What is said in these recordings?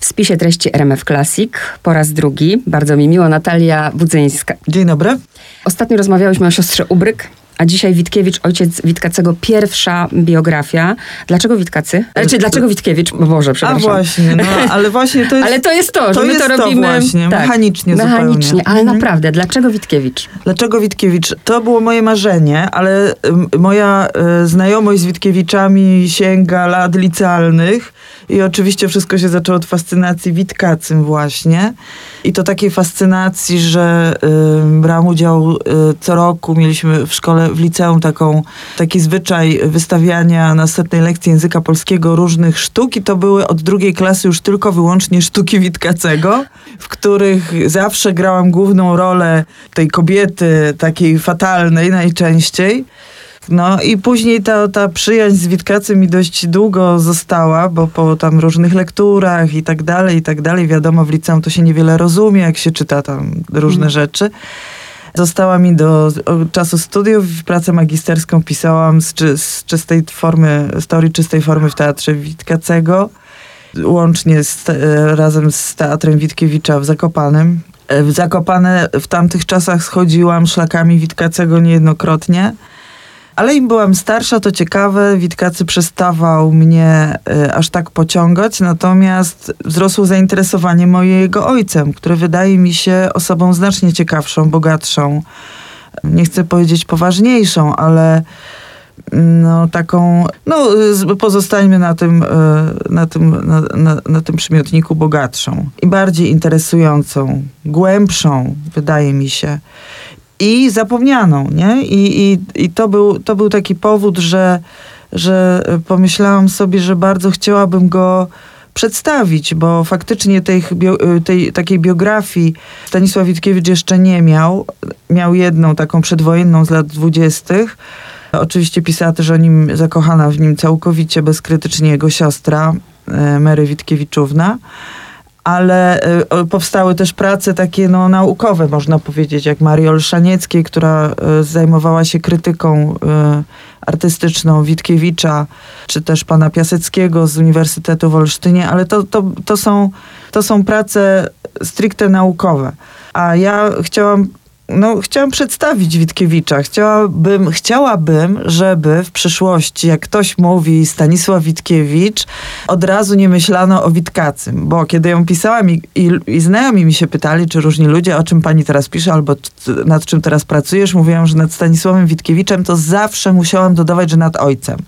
W spisie treści RMF Classic po raz drugi. Bardzo mi miło, Natalia Budzyńska. Dzień dobry. Ostatnio rozmawiałyśmy o siostrze Ubryk, a dzisiaj Witkiewicz, ojciec Witkacego, pierwsza biografia. Dlaczego Witkacy? Znaczy, dlaczego Witkiewicz? Boże, A przepraszam. właśnie, no, ale właśnie to jest... Ale to jest to, że to my to to robimy właśnie, mechanicznie Mechanicznie, zupełnie. ale Mhm. naprawdę, dlaczego Witkiewicz? Dlaczego Witkiewicz? To było moje marzenie, ale moja y, znajomość z Witkiewiczami sięga lat licealnych i oczywiście wszystko się zaczęło od fascynacji Witkacym właśnie. I to takiej fascynacji, że y, brałam udział y, co roku, mieliśmy w szkole, w liceum taką, taki zwyczaj wystawiania na setnej lekcji języka polskiego różnych sztuk i to były od drugiej klasy już tylko wyłącznie sztuki Witkacego, w których zawsze grałam główną rolę tej kobiety, takiej fatalnej najczęściej. No i później ta, ta przyjaźń z Witkacym mi dość długo została, bo po tam różnych lekturach i tak dalej, i tak dalej, wiadomo, w liceum to się niewiele rozumie, jak się czyta tam różne rzeczy. Została mi do czasu studiów, pracę magisterską pisałam z, czy, z czystej formy, z teorii czystej formy w Teatrze Witkacego, łącznie z, e, razem z Teatrem Witkiewicza w Zakopanem. E, W Zakopane w tamtych czasach schodziłam szlakami Witkacego niejednokrotnie. Ale im byłam starsza, to ciekawe, Witkacy przestawał mnie e, aż tak pociągać, natomiast wzrosło zainteresowanie mojego ojcem, który wydaje mi się osobą znacznie ciekawszą, bogatszą. Nie chcę powiedzieć poważniejszą, ale no taką, no pozostańmy na tym, e, na tym, na, na, na tym przymiotniku bogatszą i bardziej interesującą, głębszą, wydaje mi się i zapomnianą, nie? I, i, i to, był, to był taki powód, że, że pomyślałam sobie, że bardzo chciałabym go przedstawić, bo faktycznie tej, tej takiej biografii Stanisław Witkiewicz jeszcze nie miał. Miał jedną taką przedwojenną z lat dwudziestych. Oczywiście pisała też o nim, zakochana w nim całkowicie bezkrytycznie jego siostra, e, Mary Witkiewiczówna ale y, powstały też prace takie no, naukowe, można powiedzieć, jak Marii Olszanieckiej, która y, zajmowała się krytyką y, artystyczną Witkiewicza, czy też pana Piaseckiego z Uniwersytetu w Olsztynie, ale to, to, to, są, to są prace stricte naukowe. A ja chciałam no, chciałam przedstawić Witkiewicza. Chciałabym, chciałabym, żeby w przyszłości, jak ktoś mówi Stanisław Witkiewicz, od razu nie myślano o Witkacym. Bo kiedy ją pisałam i, i, i znajomi mi się pytali, czy różni ludzie, o czym pani teraz pisze, albo nad czym teraz pracujesz, mówiłam, że nad Stanisławem Witkiewiczem, to zawsze musiałam dodawać, że nad ojcem.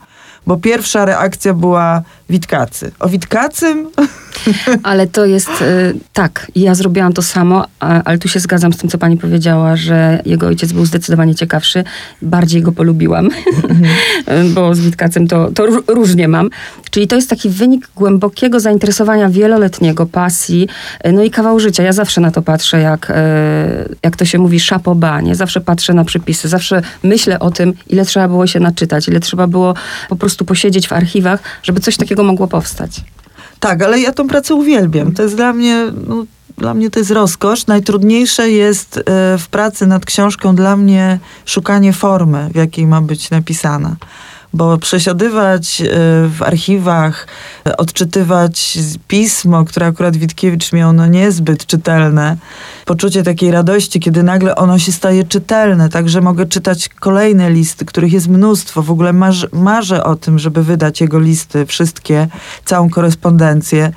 Bo pierwsza reakcja była Witkacy. O Witkacym? Ale to jest y, tak, ja zrobiłam to samo, ale tu się zgadzam z tym, co pani powiedziała, że jego ojciec był zdecydowanie ciekawszy. Bardziej go polubiłam, bo z Witkacem to, to ró- różnie mam. Czyli to jest taki wynik głębokiego zainteresowania wieloletniego, pasji, no i kawał życia. Ja zawsze na to patrzę, jak, y, jak to się mówi, szapoba, nie? Zawsze patrzę na przepisy, zawsze myślę o tym, ile trzeba było się naczytać, ile trzeba było po prostu posiedzieć w archiwach, żeby coś takiego mogło powstać. Tak, ale ja tą pracę uwielbiam. To jest dla mnie, no, dla mnie to jest rozkosz. Najtrudniejsze jest e, w pracy nad książką dla mnie szukanie formy, w jakiej ma być napisana. Bo przesiadywać e, w archiwach, odczytywać pismo, które akurat Witkiewicz miał no niezbyt czytelne, poczucie takiej radości, kiedy nagle ono się staje czytelne, także mogę czytać kolejne listy, których jest mnóstwo. W ogóle marzę, marzę o tym, żeby wydać jego listy, wszystkie, całą korespondencję.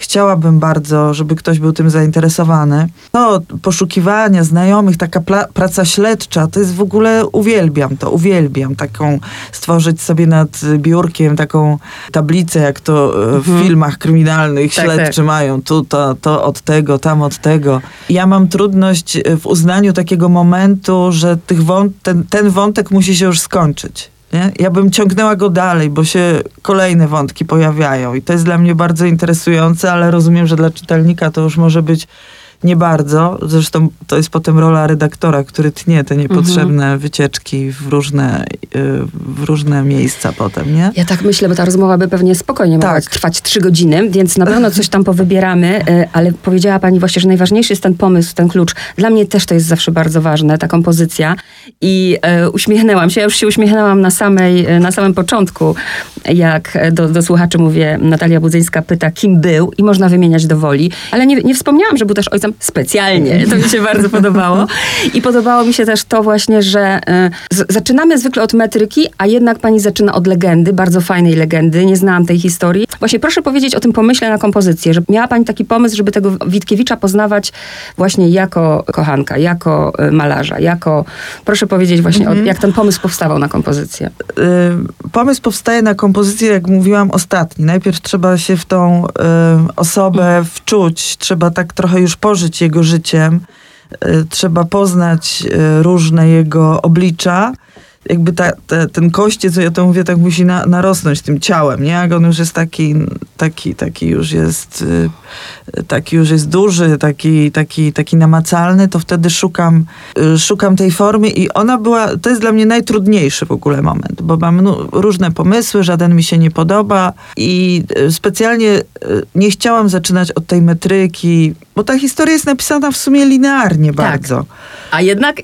Chciałabym bardzo, żeby ktoś był tym zainteresowany. To poszukiwania znajomych, taka praca śledcza, to jest w ogóle, uwielbiam to, uwielbiam taką, stworzyć sobie nad biurkiem taką tablicę, jak to e, w filmach kryminalnych Tak, śledczy tak. mają. Tu to, to od tego, tam od tego. Ja mam trudność w uznaniu takiego momentu, że tych wąt- ten, ten wątek musi się już skończyć. Nie? Ja bym ciągnęła go dalej, bo się kolejne wątki pojawiają i to jest dla mnie bardzo interesujące, ale rozumiem, że dla czytelnika to już może być nie bardzo. Zresztą to jest potem rola redaktora, który tnie te niepotrzebne Mhm. wycieczki w różne, y, w różne miejsca potem, nie? Ja tak myślę, bo ta rozmowa by pewnie spokojnie mogła Tak. trwać trzy godziny, więc na pewno coś tam powybieramy, y, ale powiedziała pani właśnie, że najważniejszy jest ten pomysł, ten klucz. Dla mnie też to jest zawsze bardzo ważne, ta kompozycja. I e, uśmiechnęłam się, ja już się uśmiechnęłam na, samej, na samym początku, jak do, do słuchaczy mówię, Natalia Budzyńska pyta, kim był i można wymieniać do woli, ale nie, nie wspomniałam, że był też ojcem specjalnie. To mi się bardzo podobało. I podobało mi się też to właśnie, że e, zaczynamy zwykle od metryki, a jednak pani zaczyna od legendy, bardzo fajnej legendy. Nie znałam tej historii. Właśnie proszę powiedzieć o tym pomyśle na kompozycję, że miała pani taki pomysł, żeby tego Witkiewicza poznawać właśnie jako kochanka, jako e, malarza, jako... Proszę powiedzieć właśnie, o, jak ten pomysł powstawał na kompozycję. y, pomysł powstaje na kompozycję, jak mówiłam, ostatni. Najpierw trzeba się w tą y, osobę wczuć, trzeba tak trochę już pożyć jego życiem, y, trzeba poznać y, różne jego oblicza. Jakby ta, te, ten kościec, co ja to mówię, tak musi na, narosnąć tym ciałem, nie? Jak on już jest taki, taki, taki już jest, y, taki już jest duży, taki, taki, taki namacalny, to wtedy szukam, y, szukam tej formy i ona była, to jest dla mnie najtrudniejszy w ogóle moment, bo mam no, różne pomysły, żaden mi się nie podoba i y, specjalnie nie chciałam zaczynać od tej metryki, bo ta historia jest napisana w sumie linearnie bardzo. A jednak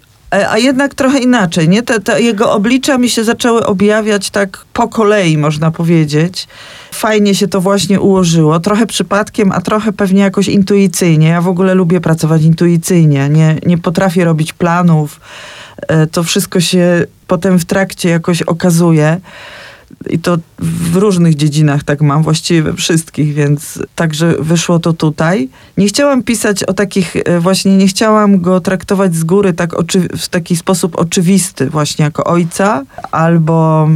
A jednak trochę inaczej, nie? Te, te jego oblicza mi się zaczęły objawiać tak po kolei, można powiedzieć. Fajnie się to właśnie ułożyło, trochę przypadkiem, a trochę pewnie jakoś intuicyjnie. Ja w ogóle lubię pracować intuicyjnie, nie, nie potrafię robić planów. E, To wszystko się potem w trakcie jakoś okazuje. I to w różnych dziedzinach tak mam, właściwie we wszystkich, więc także wyszło to tutaj. Nie chciałam pisać o takich, e, właśnie nie chciałam go traktować z góry tak oczy, w taki sposób oczywisty, właśnie jako ojca, albo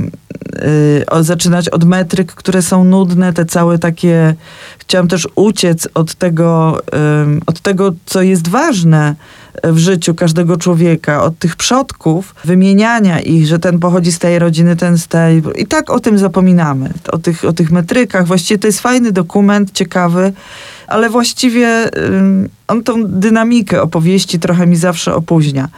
y, o, zaczynać od metryk, które są nudne, te całe takie. Chciałam też uciec od tego, ym, od tego, co jest ważne w życiu każdego człowieka, od tych przodków, wymieniania ich, że ten pochodzi z tej rodziny, ten z tej. I tak o tym zapominamy, o tych, o tych metrykach. Właściwie to jest fajny dokument, ciekawy, ale właściwie on tą dynamikę opowieści trochę mi zawsze opóźnia.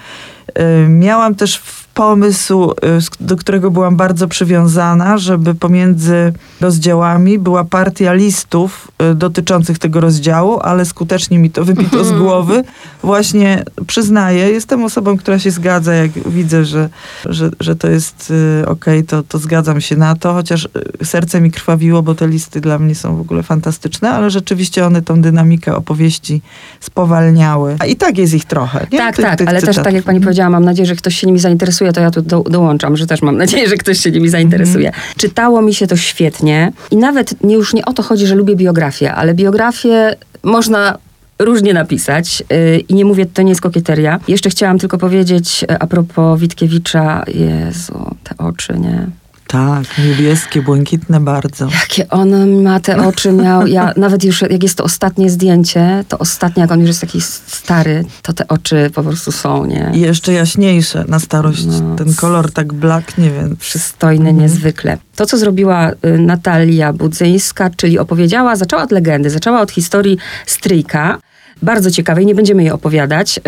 Miałam też pomysł, y, do którego byłam bardzo przywiązana, żeby pomiędzy rozdziałami była partia listów y, dotyczących tego rozdziału, ale skutecznie mi to wybito z głowy. Właśnie przyznaję, jestem osobą, która się zgadza, jak widzę, że, że, że to jest y, okej, to, to zgadzam się na to, chociaż serce mi krwawiło, bo te listy dla mnie są w ogóle fantastyczne, ale rzeczywiście one tą dynamikę opowieści spowalniały. A i tak jest ich trochę. Nie? Tak, Tych- tak, tych ale też tak jak pani powiedziała, mam nadzieję, że ktoś się nimi zainteresuje, to ja tu do, dołączam, że też mam nadzieję, że ktoś się nimi zainteresuje. Mhm. Czytało mi się to świetnie i nawet nie, już nie o to chodzi, że lubię biografię, ale biografię można różnie napisać yy, i nie mówię, to nie jest kokieteria. Jeszcze chciałam tylko powiedzieć yy, a propos Witkiewicza, Jezu, te oczy, nie? Tak, niebieskie, błękitne bardzo. Jakie on ma te oczy miał. Ja nawet już, jak jest to ostatnie zdjęcie, to ostatnie, jak on już jest taki stary, to te oczy po prostu są, nie? I jeszcze jaśniejsze na starość. No. Ten kolor tak blaknie, więc przystojny niezwykle. To, co zrobiła y, Natalia Budzyńska, czyli opowiedziała, zaczęła od legendy, zaczęła od historii stryjka, bardzo ciekawej, nie będziemy jej opowiadać,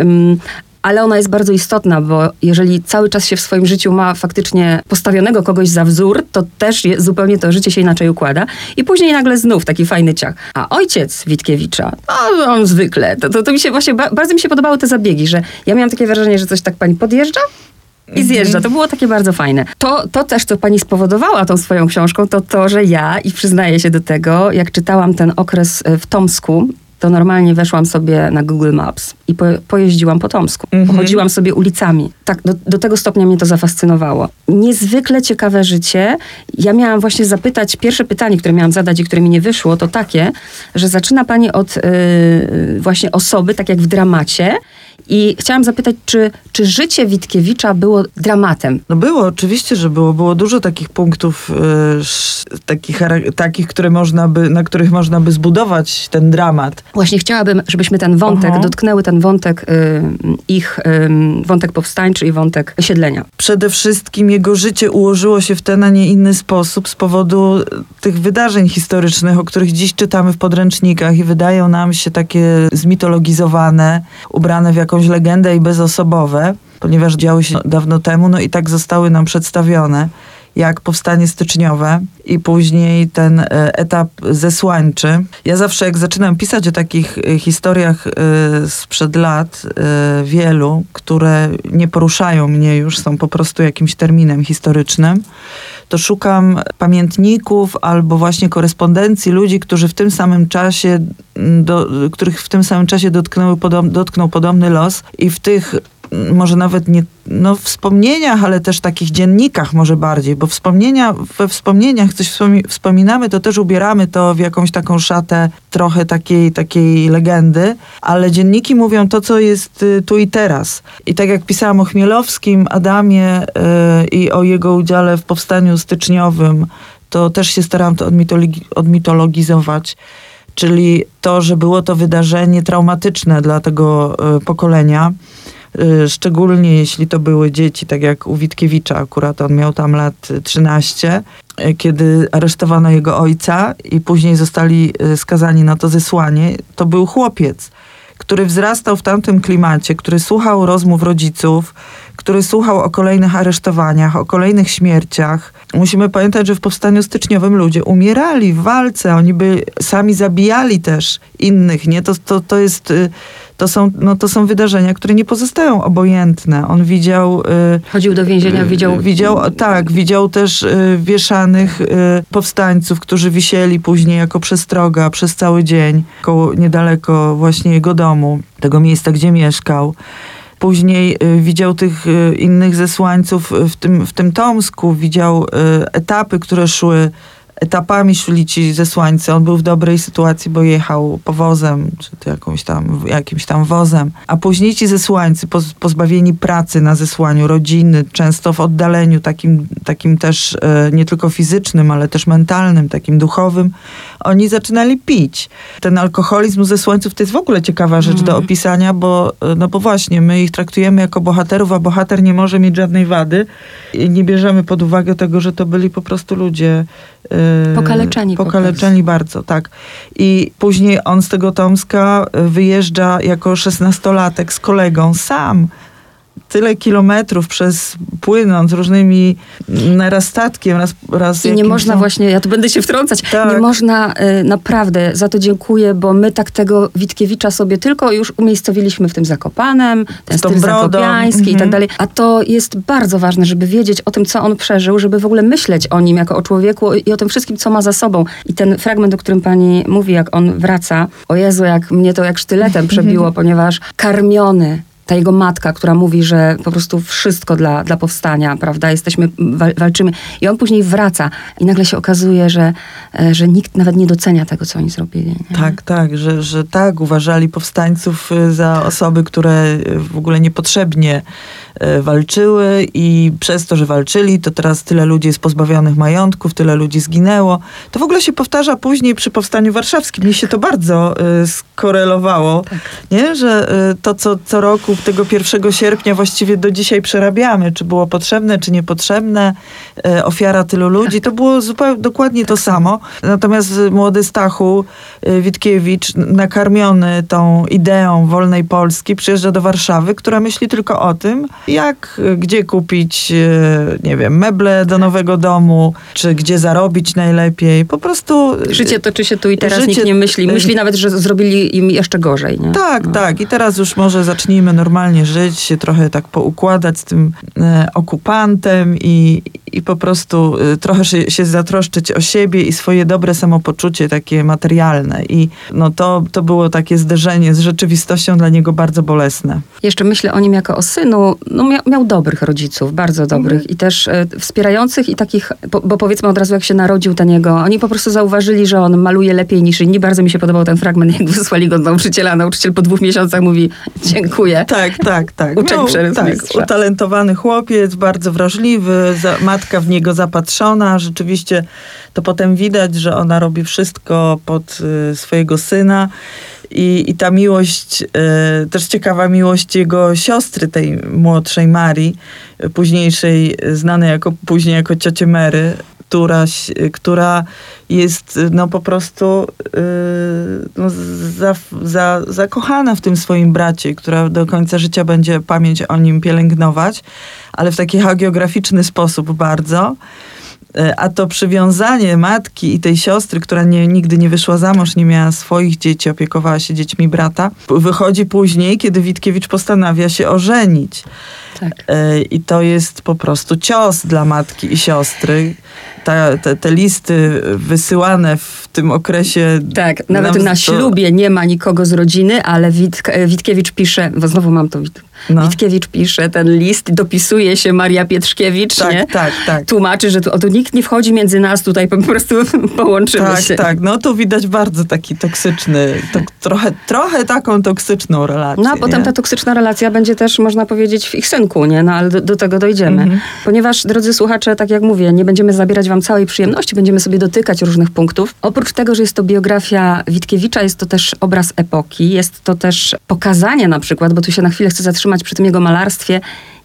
ale ona jest bardzo istotna, bo jeżeli cały czas się w swoim życiu ma faktycznie postawionego kogoś za wzór, to też je, zupełnie to życie się inaczej układa. I później nagle znów taki fajny ciach. A ojciec Witkiewicza, no on zwykle, to, to, to mi się właśnie, ba, bardzo mi się podobały te zabiegi, że ja miałam takie wrażenie, że coś tak pani podjeżdża, i zjeżdża. To było takie bardzo fajne. To, to też, co pani spowodowała tą swoją książką, to to, że ja, i przyznaję się do tego, jak czytałam ten okres e, w Tomsku, to normalnie weszłam sobie na Google Maps i po, pojeździłam po Tomsku. Pochodziłam sobie ulicami. Tak, do, do tego stopnia mnie to zafascynowało. Niezwykle ciekawe życie. Ja miałam właśnie zapytać, pierwsze pytanie, które miałam zadać i które mi nie wyszło, to takie, że zaczyna pani od y, właśnie osoby, tak jak w dramacie, I chciałam zapytać, czy, czy życie Witkiewicza było dramatem? No było, oczywiście, że było. Było dużo takich punktów, sz- takich, takich które można by, na których można by zbudować ten dramat. Właśnie chciałabym, żebyśmy ten wątek, Aha. dotknęły ten wątek y, ich, y, wątek powstańczy i wątek siedlenia. Przede wszystkim jego życie ułożyło się w ten, a nie inny sposób z powodu tych wydarzeń historycznych, o których dziś czytamy w podręcznikach i wydają nam się takie zmitologizowane, ubrane w jakąś legendę i bezosobowe, ponieważ działy się dawno temu, no i tak zostały nam przedstawione jak powstanie styczniowe i później ten e, etap zesłańczy. Ja zawsze jak zaczynam pisać o takich e, historiach e, sprzed lat, wielu, które nie poruszają mnie już, są po prostu jakimś terminem historycznym, to szukam pamiętników albo właśnie korespondencji ludzi, którzy w tym samym czasie, do, których w tym samym czasie dotknął podobny los i w tych może nawet nie, no wspomnieniach, ale też takich dziennikach może bardziej, bo wspomnienia, we wspomnieniach coś wspomi- wspominamy, to też ubieramy to w jakąś taką szatę trochę takiej, takiej legendy, ale dzienniki mówią to, co jest y, tu i teraz. I tak jak pisałam o Chmielowskim, Adamie y, i o jego udziale w powstaniu styczniowym, to też się starałam to odmitologi- odmitologizować. Czyli to, że było to wydarzenie traumatyczne dla tego y, pokolenia, szczególnie jeśli to były dzieci, tak jak u Witkiewicza, akurat on miał tam lat y, 13, y, kiedy aresztowano jego ojca i później zostali y, skazani na to zesłanie, to był chłopiec, który wzrastał w tamtym klimacie, który słuchał rozmów rodziców, który słuchał o kolejnych aresztowaniach, o kolejnych śmierciach. Musimy pamiętać, że w powstaniu styczniowym ludzie umierali w walce, oni by sami zabijali też innych, nie? To, to, to jest, y, to są, no, to są wydarzenia, które nie pozostają obojętne. On widział... y, Chodził do więzienia, widział... Widział, tak, widział też y, wieszanych y, powstańców, którzy wisieli później jako przestroga przez cały dzień, koło, niedaleko właśnie jego domu, tego miejsca, gdzie mieszkał. Później y, widział tych y, innych zesłańców y, w tym, w tym Tomsku, widział y, etapy, które szły etapami szli ci zesłańcy. On był w dobrej sytuacji, bo jechał powozem, czy to jakąś tam, jakimś tam wozem. A później ci zesłańcy, poz, pozbawieni pracy na zesłaniu, rodziny, często w oddaleniu takim, takim też e, nie tylko fizycznym, ale też mentalnym, takim duchowym, oni zaczynali pić. Ten alkoholizm zesłańców to jest w ogóle ciekawa rzecz do opisania, bo, e, no bo właśnie my ich traktujemy jako bohaterów, a bohater nie może mieć żadnej wady i nie bierzemy pod uwagę tego, że to byli po prostu ludzie e, Pokaleczeni po Pokaleczeni bardzo, tak. I później on z tego Tomska e, wyjeżdża jako szesnastolatek z kolegą sam. Tyle kilometrów przez płynąc różnymi mm, raz statkiem, raz, raz I nie można tam- właśnie, ja tu będę się wtrącać, Tak. nie można y, naprawdę, za to dziękuję, bo my tak tego Witkiewicza sobie tylko już umiejscowiliśmy w tym Zakopanem, ten styl brodą, zakopiański i mhm. tak dalej. A to jest bardzo ważne, żeby wiedzieć o tym, co on przeżył, żeby w ogóle myśleć o nim jako o człowieku i o tym wszystkim, co ma za sobą. I ten fragment, o którym pani mówi, jak on wraca, o Jezu, jak mnie to jak sztyletem przebiło, ponieważ karmiony ta jego matka, która mówi, że po prostu wszystko dla, dla powstania, prawda, jesteśmy, wal, walczymy. I on później wraca i nagle się okazuje, że, e, że nikt nawet nie docenia tego, co oni zrobili. Nie? Tak, tak, że, że tak, uważali powstańców y, za osoby, które y, w ogóle niepotrzebnie walczyły i przez to, że walczyli, to teraz tyle ludzi jest pozbawionych majątków, tyle ludzi zginęło. To w ogóle się powtarza później przy Powstaniu Warszawskim. Mnie się to bardzo y, skorelowało, nie? że y, to, co co roku tego 1 sierpnia właściwie do dzisiaj przerabiamy, czy było potrzebne, czy niepotrzebne, ofiara tylu ludzi, to było zupełnie dokładnie to samo. Natomiast młody Stachu Witkiewicz, nakarmiony tą ideą wolnej Polski, przyjeżdża do Warszawy, która myśli tylko o tym, jak, gdzie kupić, y, nie wiem, meble do nowego domu, czy gdzie zarobić najlepiej. Po prostu... y, Życie toczy się tu i teraz, Życie- nikt nie myśli. Myśli nawet, że zrobili im jeszcze gorzej. Nie? Tak, No. tak. I teraz już może zacznijmy normalnie żyć, się trochę tak poukładać z tym e, okupantem i, i po prostu y, trochę się, zatroszczyć o siebie i swoje dobre samopoczucie takie materialne. I no to, to było takie zderzenie z rzeczywistością dla niego bardzo bolesne. Jeszcze myślę o nim jako o synu. No miał, miał dobrych rodziców, bardzo dobrych i też e, wspierających i takich, bo, bo powiedzmy od razu jak się narodził ten jego, oni po prostu zauważyli, że on maluje lepiej niż inni. Bardzo mi się podobał ten fragment, jak wysłali go do nauczyciela. Nauczyciel po dwóch miesiącach mówi dziękuję. Tak, tak, tak. Uczeń przeryw tak, utalentowany chłopiec, bardzo wrażliwy, za, w niego zapatrzona. Rzeczywiście to potem widać, że ona robi wszystko pod y, swojego syna. I, I ta miłość, y, też ciekawa miłość jego siostry, tej młodszej Marii, y, późniejszej, znanej jako, później jako ciocie Mary, która, która jest y, no po prostu yy, no, za, za, zakochana w tym swoim bracie, która do końca życia będzie pamięć o nim pielęgnować, ale w taki hagiograficzny sposób bardzo. Y, A to przywiązanie matki i tej siostry, która nie, nigdy nie wyszła za mąż, nie miała swoich dzieci, opiekowała się dziećmi brata, wychodzi później, kiedy Witkiewicz postanawia się ożenić. Tak. Y, I to jest po prostu cios dla matki i siostry. Ta, te, te listy wysyłane w tym okresie. Tak, nawet na ślubie nie ma nikogo z rodziny, ale Wit, Witkiewicz pisze, bo znowu mam to, No. Witkiewicz pisze ten list, dopisuje się Maria Pietrzkiewicz, Tak, nie? tak, tak. Tłumaczy, że tu, o, tu nikt nie wchodzi między nas, tutaj po prostu połączymy Tak, się. tak. No tu widać bardzo taki toksyczny, to, trochę, trochę taką toksyczną relację. No a potem nie? ta toksyczna relacja będzie też, można powiedzieć, w ich synku, nie? No ale do, do tego dojdziemy. Mhm. Ponieważ, drodzy słuchacze, tak jak mówię, nie będziemy zabierać wam całej przyjemności, będziemy sobie dotykać różnych punktów. Oprócz tego, że jest to biografia Witkiewicza, jest to też obraz epoki, jest to też pokazanie na przykład, bo tu się na chwilę chcę zatrzymać przy tym jego malarstwie,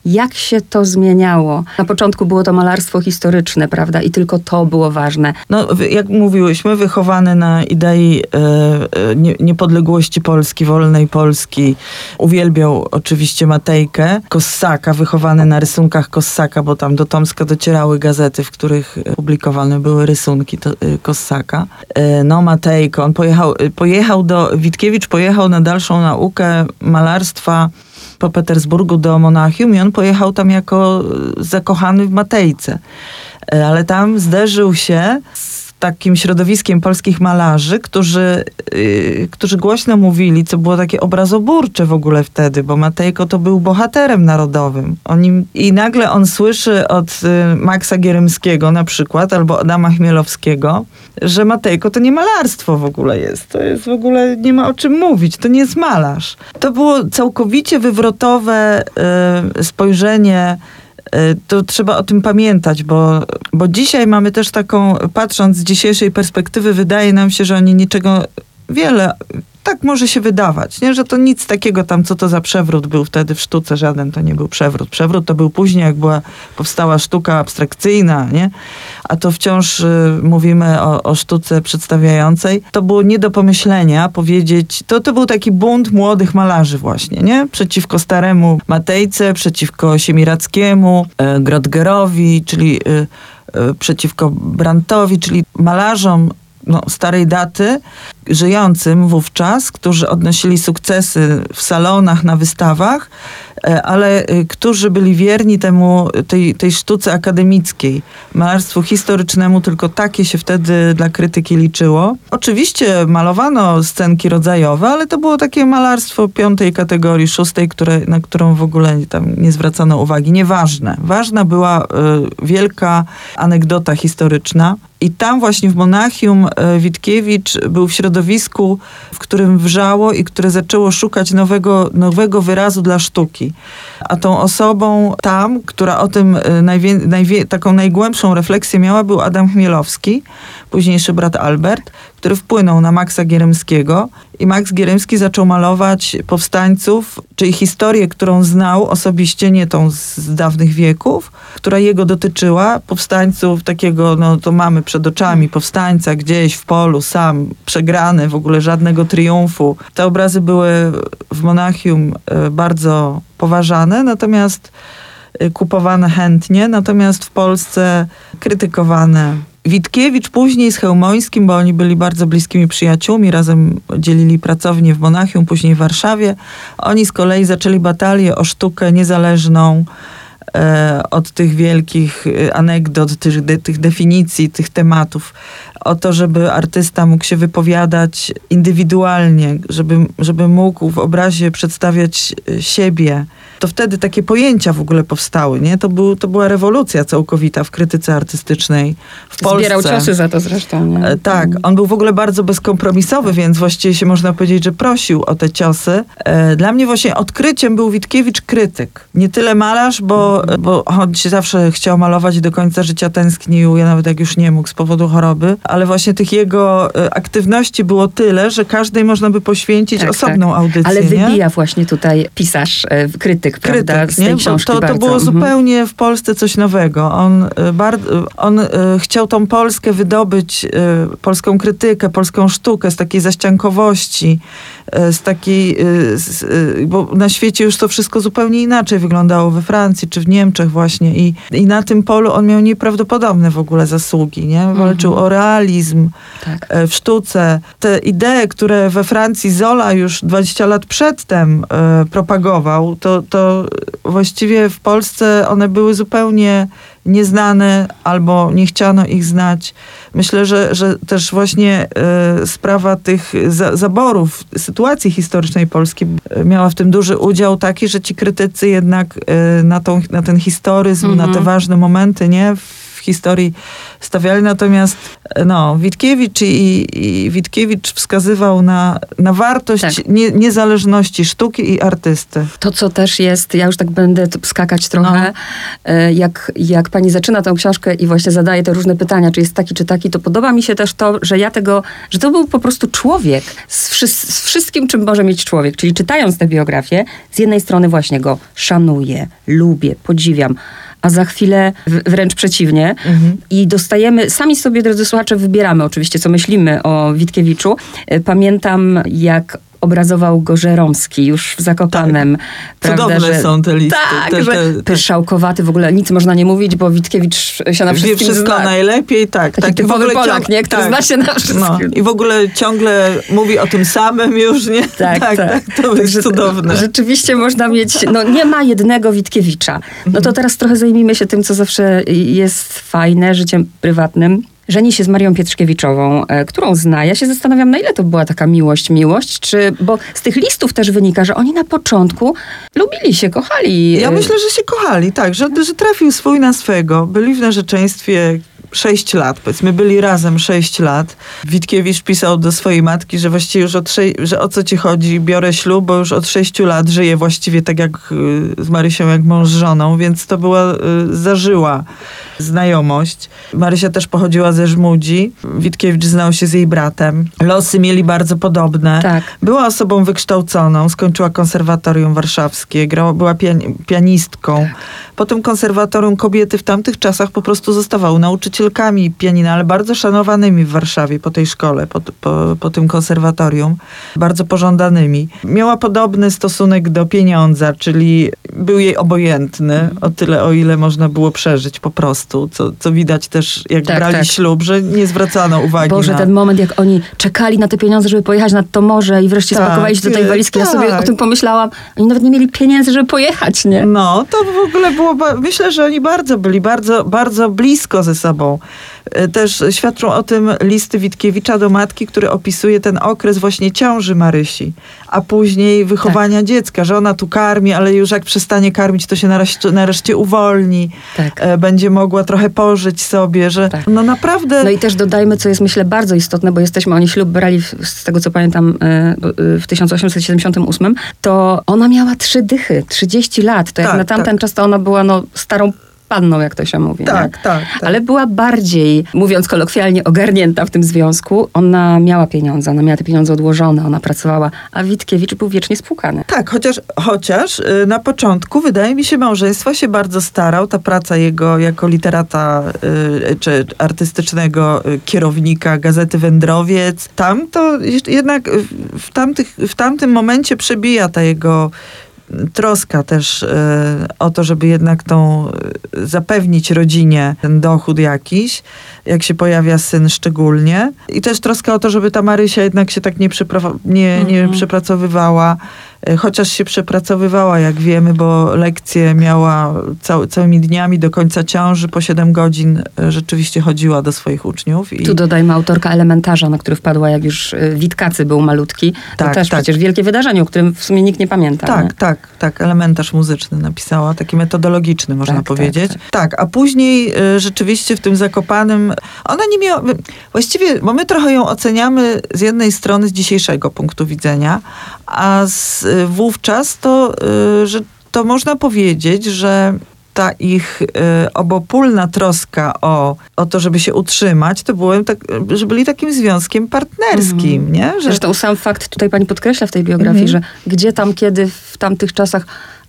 jak się to zmieniało. Na początku było to malarstwo historyczne, prawda? I tylko to było ważne. No, jak mówiłyśmy, wychowany na idei e, e, nie- niepodległości Polski, wolnej Polski. Uwielbiał oczywiście Matejkę, Kossaka, wychowany na rysunkach Kossaka, bo tam do Tomska docierały gazety, w których e, publikowane były rysunki to, e, Kossaka. E, no, Matejko, on pojechał, pojechał do, Witkiewicz pojechał na dalszą naukę malarstwa po Petersburgu do Monachium i on pojechał tam jako e, zakochany w Matejce. E, Ale tam zderzył się z takim środowiskiem polskich malarzy, którzy, yy, którzy głośno mówili, co było takie obrazoburcze w ogóle wtedy, bo Matejko to był bohaterem narodowym. On nim, I nagle on słyszy od y, Maxa Gierymskiego na przykład, albo Adama Chmielowskiego, że Matejko to nie malarstwo w ogóle jest. To jest w ogóle, nie ma o czym mówić, to nie jest malarz. To było całkowicie wywrotowe y, spojrzenie to trzeba o tym pamiętać, bo, bo dzisiaj mamy też taką, patrząc z dzisiejszej perspektywy, wydaje nam się, że oni niczego wiele, tak może się wydawać, nie? że to nic takiego tam, co to za przewrót był wtedy w sztuce, żaden to nie był przewrót. Przewrót to był później, jak była, powstała sztuka abstrakcyjna, nie? a to wciąż y, mówimy o, o sztuce przedstawiającej. To było nie do pomyślenia powiedzieć, to, to był taki bunt młodych malarzy właśnie, nie? Przeciwko staremu Matejce, przeciwko Siemirackiemu, e, Grodgerowi, czyli y, y, przeciwko Brantowi, czyli malarzom no, starej daty, żyjącym wówczas, którzy odnosili sukcesy w salonach, na wystawach, e, ale y, którzy byli wierni temu, tej, tej sztuce akademickiej, malarstwu historycznemu, tylko takie się wtedy dla krytyki liczyło. Oczywiście malowano scenki rodzajowe, ale to było takie malarstwo piątej kategorii, szóstej, które, na którą w ogóle tam nie zwracano uwagi. Nieważne. Ważna była y, wielka anegdota historyczna. I tam właśnie w Monachium e, Witkiewicz był w środowisku, w którym wrzało i które zaczęło szukać nowego, nowego wyrazu dla sztuki. A tą osobą tam, która o tym e, najwie, najwie, taką najgłębszą refleksję miała, był Adam Chmielowski, późniejszy brat Albert, który wpłynął na Maxa Gierymskiego i Max Gierymski zaczął malować powstańców, czyli historię, którą znał osobiście, nie tą z dawnych wieków, która jego dotyczyła, powstańców takiego, no to mamy przed oczami, powstańca gdzieś w polu, sam, przegrany, w ogóle żadnego triumfu. Te obrazy były w Monachium e, bardzo poważane, natomiast e, kupowane chętnie, natomiast w Polsce krytykowane. Witkiewicz później z Chełmońskim, bo oni byli bardzo bliskimi przyjaciółmi, razem dzielili pracownię w Monachium, później w Warszawie. Oni z kolei zaczęli batalię o sztukę niezależną, e, od tych wielkich e, anegdot, tych, de, tych definicji, tych tematów, o to, żeby artysta mógł się wypowiadać indywidualnie, żeby, żeby mógł w obrazie przedstawiać e, siebie. To wtedy takie pojęcia w ogóle powstały, nie? To, był, to była rewolucja całkowita w krytyce artystycznej w Polsce. Zbierał ciosy za to zresztą. Nie? E, Tak, on był w ogóle bardzo bezkompromisowy, więc właściwie się można powiedzieć, że prosił o te ciosy. E, Dla mnie właśnie odkryciem był Witkiewicz krytyk. Nie tyle malarz, bo, bo on się zawsze chciał malować i do końca życia tęsknił, ja nawet jak już nie mógł z powodu choroby, ale właśnie tych jego e, aktywności było tyle, że każdej można by poświęcić Tak, osobną tak. audycję. Ale nie? wybija właśnie tutaj pisarz, e, krytyk, prawda, krytyk, z tej nie? Książki to, to bardzo. było Mhm. zupełnie w Polsce coś nowego. On, y, bar- y, on y, chciał tą Polskę wydobyć, polską krytykę, polską sztukę z takiej zaściankowości, z takiej, z, bo na świecie już to wszystko zupełnie inaczej wyglądało we Francji czy w Niemczech właśnie i, i na tym polu on miał nieprawdopodobne w ogóle zasługi, nie? Walczył o realizm, Tak. e, w sztuce. Te idee, które we Francji Zola już 20 lat przedtem e, propagował, to, to właściwie w Polsce one były zupełnie nieznane albo nie chciano ich znać. Myślę, że, że też właśnie e, sprawa tych za, zaborów, sytuacji historycznej Polski e, miała w tym duży udział taki, że ci krytycy jednak e, na, tą, na ten historyzm, na te ważne momenty, nie? W historii stawiali. Natomiast no, Witkiewicz i, i Witkiewicz wskazywał na, na wartość Tak. nie, niezależności sztuki i artysty. To, co też jest, ja już tak będę skakać trochę, No. e, jak, jak pani zaczyna tę książkę i właśnie zadaje te różne pytania, czy jest taki, czy taki, to podoba mi się też to, że ja tego, że to był po prostu człowiek z, wszy- z wszystkim, czym może mieć człowiek. Czyli czytając tę biografię, z jednej strony właśnie go szanuję, lubię, podziwiam, a za chwilę wręcz przeciwnie. I dostajemy, sami sobie, drodzy słuchacze, wybieramy oczywiście, co myślimy o Witkiewiczu. E, Pamiętam, jak obrazował go Żeromski już w Zakopanem. prawda, Cudowne że- są te listy. Tak, te, że te, te, pyszałkowaty, w ogóle nic można nie mówić, bo Witkiewicz się na wie wszystkim wszystko zna. najlepiej, tak. Taki tak. Typowy ogóle Polak, nie? Który zna się na wszystkim. No, I w ogóle ciągle mówi o tym samym już, nie? Tak, tak. To jest Także cudowne. Rzeczywiście można mieć, no nie ma jednego Witkiewicza. No to teraz trochę zajmijmy się tym, co zawsze jest fajne, życiem prywatnym. Żeni się z Marią Pietrzkiewiczową, e, którą zna. Ja się zastanawiam, na ile to była taka miłość, miłość, czy, bo z tych listów też wynika, że oni na początku lubili się, kochali. Ja myślę, że się kochali, tak, że, że trafił swój na swego. Byli w narzeczeństwie sześć lat, powiedzmy, byli razem sześć lat. Witkiewicz pisał do swojej matki, że właściwie już od że o co ci chodzi, biorę ślub, bo już od sześciu lat żyję właściwie tak jak y, z Marysią, jak mąż z żoną, więc to była y, zażyła znajomość. Marysia też pochodziła ze Żmudzi. Witkiewicz znał się z jej bratem. Losy mieli bardzo podobne. Tak. Była osobą wykształconą, skończyła konserwatorium warszawskie, grała, była pian- pianistką. Po tym konserwatorium kobiety w tamtych czasach po prostu zostawały nauczycielkami pianina, ale bardzo szanowanymi w Warszawie po tej szkole, po, po, po tym konserwatorium, bardzo pożądanymi. Miała podobny stosunek do pieniądza, czyli był jej obojętny o tyle, o ile można było przeżyć po prostu, co, co widać też jak Tak, brali tak. ślub, że nie zwracano uwagi Boże, na... ten moment, jak oni czekali na te pieniądze, żeby pojechać nad to morze i wreszcie Tak, spakowali się do tej nie, walizki. Ja sobie tak. o tym pomyślałam. Oni nawet nie mieli pieniędzy, żeby pojechać, nie? No, to w ogóle było, myślę, że oni bardzo byli, bardzo, bardzo blisko ze sobą. E, Też świadczą o tym listy Witkiewicza do matki, który opisuje ten okres właśnie ciąży Marysi, a później wychowania dziecka, że ona tu karmi, ale już jak przestanie karmić, to się nareszcie, nareszcie uwolni, Tak. e, będzie mogła trochę pożyć sobie, że Tak. no naprawdę... No i też dodajmy, co jest myślę bardzo istotne, bo jesteśmy, oni ślub brali, w- z tego co pamiętam, e, w 1878, to ona miała trzy dychy, 30 lat. To jak Tak, na tamten tak. czas to ona była no, starą panną, jak to się mówi. tak, tak, tak. Ale była bardziej, mówiąc kolokwialnie, ogarnięta w tym związku. Ona miała pieniądze, ona miała te pieniądze odłożone, ona pracowała, a Witkiewicz był wiecznie spłukany. Tak, chociaż, chociaż y, na początku wydaje mi się małżeństwa się bardzo starał. Ta praca jego jako literata y, czy artystycznego y, kierownika Gazety Wędrowiec, tam to jednak w, tamtych, w tamtym momencie przebija ta jego troska też y, o to, żeby jednak tą y, zapewnić rodzinie ten dochód jakiś, jak się pojawia syn szczególnie. I też troska o to, żeby ta Marysia jednak się tak nie, nie, nie Mhm. przepracowywała, e, chociaż się przepracowywała, jak wiemy, bo lekcje miała cał, całymi dniami do końca ciąży, po 7 godzin e, rzeczywiście chodziła do swoich uczniów. I Tu dodajmy autorka elementarza, na który wpadła, jak już y, Witkacy był malutki. To Tak, też tak. przecież wielkie wydarzenie, o którym w sumie nikt nie pamięta. tak, nie? tak, tak, elementarz muzyczny napisała, taki metodologiczny można Tak, tak, powiedzieć. tak. Tak, a później e, rzeczywiście w tym Zakopanym, ona nie miała, właściwie, bo my trochę ją oceniamy z jednej strony z dzisiejszego punktu widzenia, a z, e, wówczas to, e, że to można powiedzieć, że ta ich e, obopólna troska o, o to, żeby się utrzymać, to byłem tak, że byli takim związkiem partnerskim, Mhm. nie? Że, Zresztą sam fakt, tutaj pani podkreśla w tej biografii, Mhm. że gdzie tam, kiedy w tamtych czasach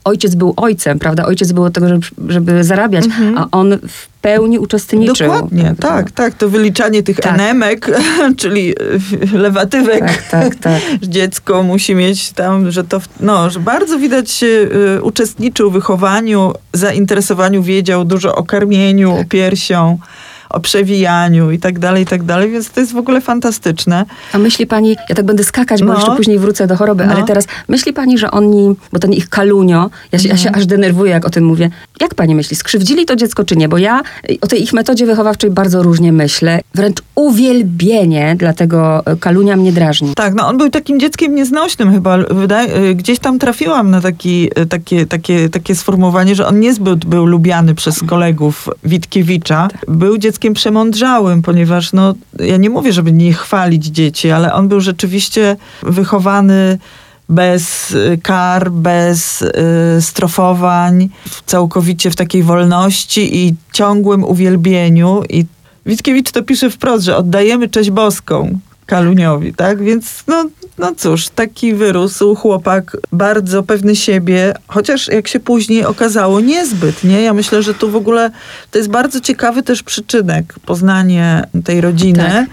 ojciec był ojcem, prawda? Ojciec był od tego, żeby, żeby zarabiać, Mhm. a on w pełni uczestniczył. Dokładnie, tak, tak. To wyliczanie tych Tak. enemek, czyli y, lewatywek. Tak, tak, tak. Dziecko musi mieć tam, że to, no, że bardzo widać y, uczestniczył w wychowaniu, zainteresowaniu, wiedział dużo o karmieniu, Tak. o piersią, o przewijaniu i tak dalej, i tak dalej, więc to jest w ogóle fantastyczne. A myśli pani, ja tak będę skakać, bo No. jeszcze później wrócę do choroby, No. ale teraz myśli pani, że oni, bo ten ich kalunio, ja się, ja Mhm. się aż denerwuję, jak o tym mówię. Jak pani myśli, skrzywdzili to dziecko czy nie? Bo ja y, o tej ich metodzie wychowawczej bardzo różnie myślę. Wręcz uwielbienie dla tego y, kalunia mnie drażni. Tak, no on był takim dzieckiem nieznośnym chyba. Y, gdzieś tam trafiłam na taki, takie, takie, takie sformułowanie, że on niezbyt był lubiany przez kolegów Witkiewicza. Był dzieckiem przemądrzałym, ponieważ no, ja nie mówię, żeby nie chwalić dzieci, ale on był rzeczywiście wychowany bez y, kar, bez y, strofowań, całkowicie w takiej wolności i ciągłym uwielbieniu. I Witkiewicz to pisze wprost, że oddajemy cześć boską Kaluniowi, tak? Więc no, no cóż, taki wyrósł chłopak, bardzo pewny siebie, chociaż jak się później okazało, niezbyt, nie? Ja myślę, że tu w ogóle to jest bardzo ciekawy też przyczynek, poznanie tej rodziny Tak.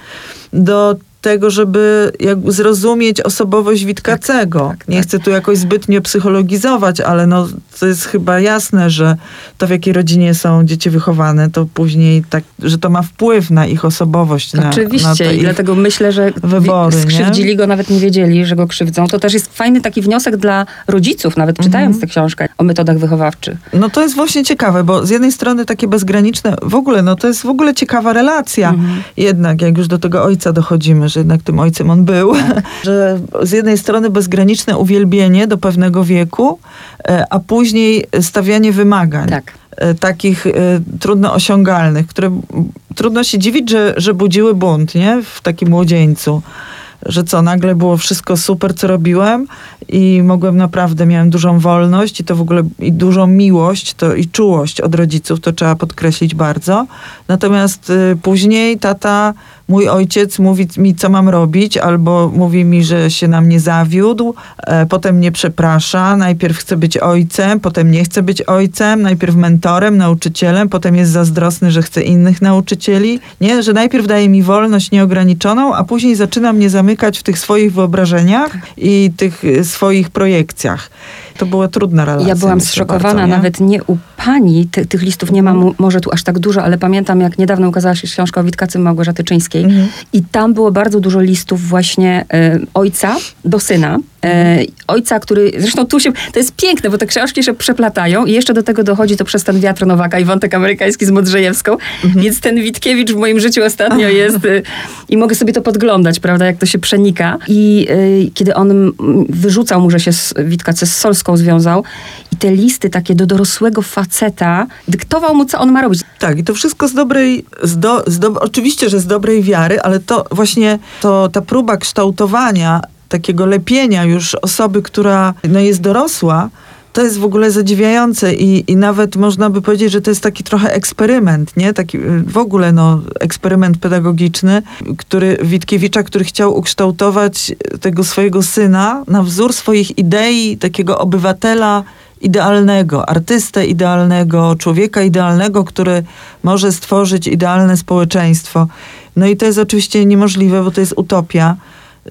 do tego, żeby zrozumieć osobowość Witkacego. Tak, tak, Nie tak. chcę tu jakoś zbytnio psychologizować, ale no, to jest chyba jasne, że to w jakiej rodzinie są dzieci wychowane, to później tak, że to ma wpływ na ich osobowość. Na, na Oczywiście to i dlatego myślę, że wybory, wi- nie? skrzywdzili go, nawet nie wiedzieli, że go krzywdzą. To też jest fajny taki wniosek dla rodziców, nawet Mhm. czytając tę książkę o metodach wychowawczych. No to jest właśnie ciekawe, bo z jednej strony takie bezgraniczne, w ogóle, no to jest w ogóle ciekawa relacja. Mhm. Jednak, jak już do tego ojca dochodzimy, że jednak tym ojcem on był, że z jednej strony bezgraniczne uwielbienie do pewnego wieku, e, a później stawianie wymagań. Tak. e, takich e, trudno osiągalnych, które trudno się dziwić, że, że budziły bunt, nie? W takim młodzieńcu. Że co, nagle było wszystko super, co robiłem i mogłem naprawdę, miałem dużą wolność i to w ogóle, i dużą miłość to, i czułość od rodziców, to trzeba podkreślić bardzo. Natomiast y, później tata, mój ojciec mówi mi, co mam robić, albo mówi mi, że się na mnie zawiódł, e, potem mnie przeprasza, najpierw chce być ojcem, potem nie chce być ojcem, najpierw mentorem, nauczycielem, potem jest zazdrosny, że chce innych nauczycieli. Nie, że najpierw daje mi wolność nieograniczoną, a później zaczyna mnie zamykać w tych swoich wyobrażeniach i tych y, swoich projekcjach. To była trudna relacja. Ja byłam zszokowana, bardzo, nie? nawet nie u pani, ty, tych listów nie mam mu- może tu aż tak dużo, ale pamiętam jak niedawno ukazała się książka o Witkacy Małgorzaty Czyńskiej Mhm. i tam było bardzo dużo listów właśnie e, ojca do syna. E, ojca, który, zresztą tu się, to jest piękne, bo te książki się przeplatają i jeszcze do tego dochodzi to przez ten wiatr Nowaka i wątek amerykański z Modrzejewską, Mhm. więc ten Witkiewicz w moim życiu ostatnio jest e, i mogę sobie to podglądać, prawda, jak to się przenika. I e, kiedy on wyrzucał mu, że się z Witkacy z Solską związał i te listy takie do dorosłego faceta, dyktował mu, co on ma robić. Tak, i to wszystko z dobrej, z do, z do, oczywiście, że z dobrej wiary, ale to właśnie to, ta próba kształtowania, takiego lepienia już osoby, która no, jest dorosła, to jest w ogóle zadziwiające i, i nawet można by powiedzieć, że to jest taki trochę eksperyment, nie? Taki y, w ogóle no, eksperyment pedagogiczny, który Witkiewicza, który chciał ukształtować tego swojego syna na wzór swoich idei, takiego obywatela idealnego, artystę idealnego, człowieka idealnego, który może stworzyć idealne społeczeństwo. No i to jest oczywiście niemożliwe, bo to jest utopia.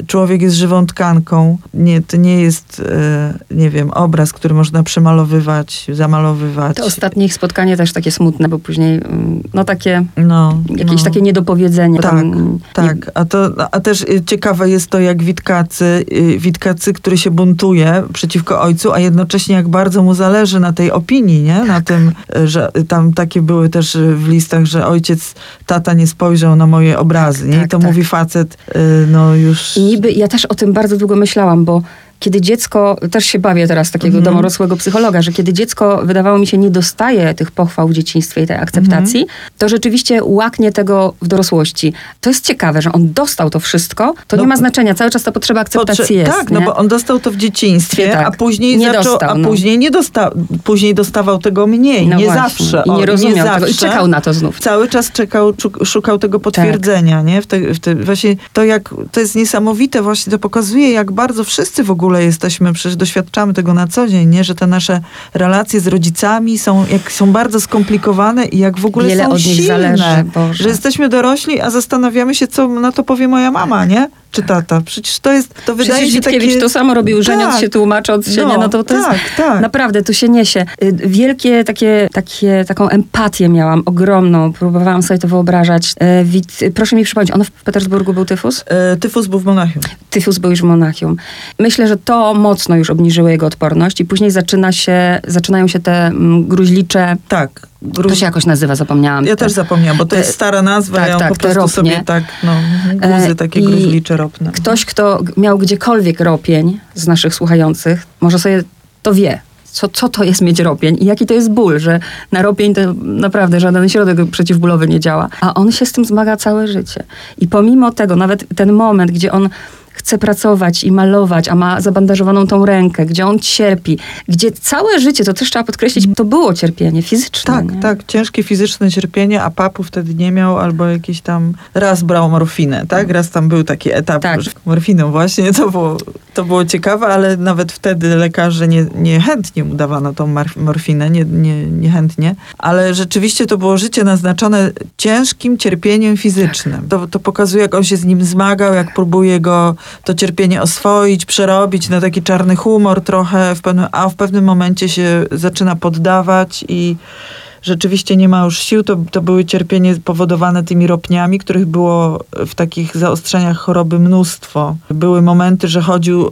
Człowiek jest żywą tkanką. Nie, to nie jest, e, nie wiem, obraz, który można przemalowywać, zamalowywać. To ostatnie ich spotkanie też takie smutne, bo później, mm, no takie, no, jakieś no. takie niedopowiedzenie. Tak, Tam, Tak, a, to, a też y, ciekawe jest to, jak Witkacy, y, Witkacy, który się buntuje przeciwko ojcu, a jednocześnie jak bardzo mu zależy na tej opinii, nie? Na Tak. tym, y, że tam takie były też y, w listach, że ojciec, tata nie spojrzał na moje obrazy, nie? I Tak, to tak. mówi facet, no już... Niby, ja też o tym bardzo długo myślałam, bo kiedy dziecko, też się bawię teraz takiego Mhm. domorosłego psychologa, że kiedy dziecko, wydawało mi się, nie dostaje tych pochwał w dzieciństwie i tej akceptacji, Mhm. to rzeczywiście łaknie tego w dorosłości. To jest ciekawe, że on dostał to wszystko, to No, nie ma znaczenia, cały czas ta potrzeba akceptacji Potrze- jest. tak, nie? no bo on dostał to w dzieciństwie, Tak. a później Nie zaczął, dostał, a no. później nie dostał, później dostawał tego mniej, No nie właśnie. zawsze. I nie rozumiał tego i zawsze. czekał na to znów. Cały czas czekał, szukał tego potwierdzenia, nie? W te, w te, właśnie to jak, to jest niesamowite, właśnie to pokazuje, jak bardzo wszyscy w ogóle jesteśmy, przecież doświadczamy tego na co dzień, nie? Że te nasze relacje z rodzicami są, jak są bardzo skomplikowane i jak w ogóle Wiele są od nich silne. zależy. Że jesteśmy dorośli, a zastanawiamy się, co na to powie moja mama, nie? Czy tata. Przecież to jest, to wydaje Przecież się Witkiewicz takie... to samo robił, żeniąc Tak. się, tłumacząc się, No, nie? no to, to tak, jest, tak. naprawdę to się niesie. Y, Wielkie takie, takie, taką empatię miałam, ogromną, próbowałam sobie to wyobrażać. Wit, proszę mi przypomnieć, on w Petersburgu był tyfus? E, tyfus był w Monachium. Tyfus był już w Monachium. Myślę, że to mocno już obniżyło jego odporność i później zaczyna się, zaczynają się te mm, gruźlicze, Tak. To Gruź... się jakoś nazywa, zapomniałam. Ja Te- też zapomniałam, bo to te- jest stara nazwa, tak, ja tak, po prostu ropnie. sobie tak, no, guzy E, takie i gruźlicze ropne. Ktoś, kto miał gdziekolwiek ropień z naszych słuchających, może sobie to wie. Co, co to jest mieć ropień i jaki to jest ból, że na ropień to naprawdę żaden środek przeciwbólowy nie działa. A on się z tym zmaga całe życie. I pomimo tego, nawet ten moment, gdzie on chce pracować i malować, a ma zabandażowaną tą rękę, gdzie on cierpi, gdzie całe życie, to też trzeba podkreślić, to było cierpienie fizyczne. Tak, nie? tak, ciężkie fizyczne cierpienie, a papu wtedy nie miał, albo jakiś tam, raz brał morfinę, tak? Raz tam był taki etap, Tak. morfiną właśnie, to było, to było ciekawe, ale nawet wtedy lekarze nie, niechętnie mu dawano tą morfinę, nie, nie, niechętnie, ale rzeczywiście to było życie naznaczone ciężkim cierpieniem fizycznym. To, to pokazuje, jak on się z nim zmagał, jak próbuje go to cierpienie oswoić, przerobić na taki czarny humor trochę, w pewnym, a w pewnym momencie się zaczyna poddawać i rzeczywiście nie ma już sił. To, to były cierpienie powodowane tymi ropniami, których było w takich zaostrzeniach choroby mnóstwo. Były momenty, że chodził,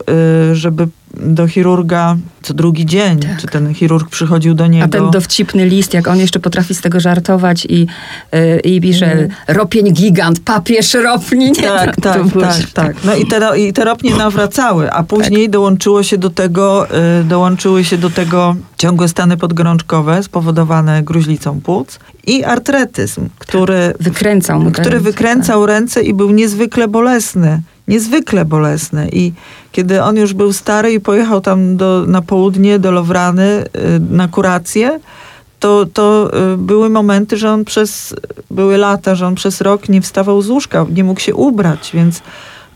y, żeby do chirurga co drugi dzień, czy ten chirurg przychodził do niego. Tak. A ten dowcipny list, jak on jeszcze potrafi z tego żartować i, yy, i pisze ropień gigant, papież ropni. Nie, Tak, tak, tak, się- tak. No i te, i te ropnie nawracały, a później dołączyło się do tego, y, dołączyły się do tego ciągłe stany podgorączkowe spowodowane gruźlicą płuc i artretyzm, który, Wykręcał mu który ręce, wykręcał ręce i był niezwykle bolesny. Niezwykle bolesny. I kiedy on już był stary i pojechał tam do, na południe, do Lowrany, y, na kurację, to, to y, były momenty, że on przez, były lata, że on przez rok nie wstawał z łóżka, nie mógł się ubrać, więc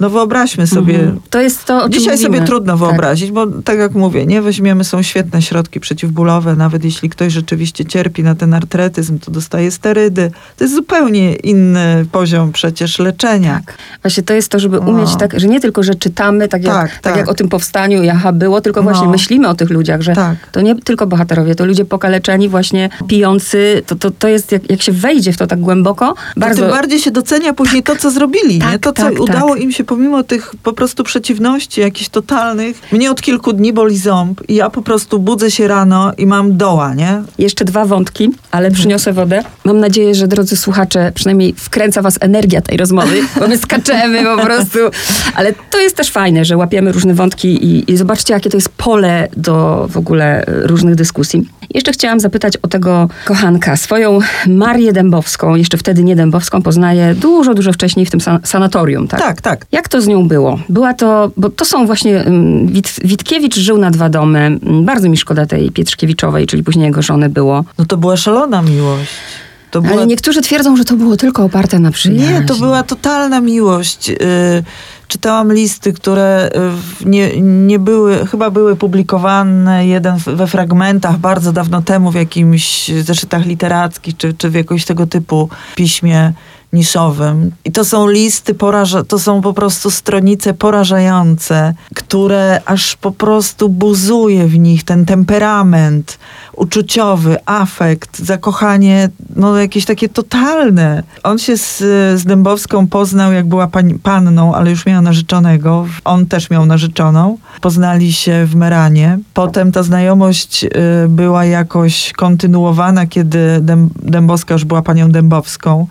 no wyobraźmy sobie, Mhm. To jest to, o Dzisiaj mówimy. sobie trudno Tak. wyobrazić, bo tak jak mówię, nie weźmiemy, są świetne środki przeciwbólowe, nawet jeśli ktoś rzeczywiście cierpi na ten artretyzm, to dostaje sterydy. To jest zupełnie inny poziom przecież leczenia. Tak. Właśnie to jest to, żeby umieć No. tak, że nie tylko, że czytamy, tak jak, Tak, tak, tak. jak o tym powstaniu jaha było, tylko właśnie No. myślimy o tych ludziach, że Tak. to nie tylko bohaterowie, to ludzie pokaleczeni, właśnie pijący, to, to, to jest, jak, jak się wejdzie w to tak głęboko, To bardzo... tym bardziej się docenia później to, co zrobili. nie? Tak, To, co tak, udało tak. im się pomimo tych po prostu przeciwności jakichś totalnych. Mnie od kilku dni boli ząb i ja po prostu budzę się rano i mam doła, nie? Jeszcze dwa wątki, ale przyniosę wodę. Mam nadzieję, że drodzy słuchacze, przynajmniej wkręca was energia tej rozmowy, bo my skaczemy po prostu. Ale to jest też fajne, że łapiemy różne wątki i, i zobaczcie, jakie to jest pole do w ogóle e, różnych dyskusji. Jeszcze chciałam zapytać o tego kochanka. Swoją Marię Dębowską, jeszcze wtedy nie Dębowską, poznaję dużo, dużo wcześniej w tym san- sanatorium, tak? Tak, tak. Jak to z nią było? Była to, bo to są właśnie, um, Wit, Witkiewicz żył na dwa domy. Mm, Bardzo mi szkoda tej Pietrzkiewiczowej, czyli później jego żony było. No to była szalona miłość. Była Ale niektórzy twierdzą, że to było tylko oparte na przyjaźni. Nie, to była totalna miłość. Y, Czytałam listy, które y, nie, nie były, chyba były publikowane, jeden we fragmentach bardzo dawno temu w jakimś zeszytach literackich, czy, czy w jakimś tego typu piśmie. Niszowym. I to są listy, poraża- to są po prostu stronice porażające, które aż po prostu buzuje w nich ten temperament uczuciowy, afekt, zakochanie, no jakieś takie totalne. On się z, z Dębowską poznał, jak była pań, panną, ale już miała narzeczonego. On też miał narzeczoną. Poznali się w Meranie. Potem ta znajomość y, była jakoś kontynuowana, kiedy Dęb, Dębowska już była panią Dębowską.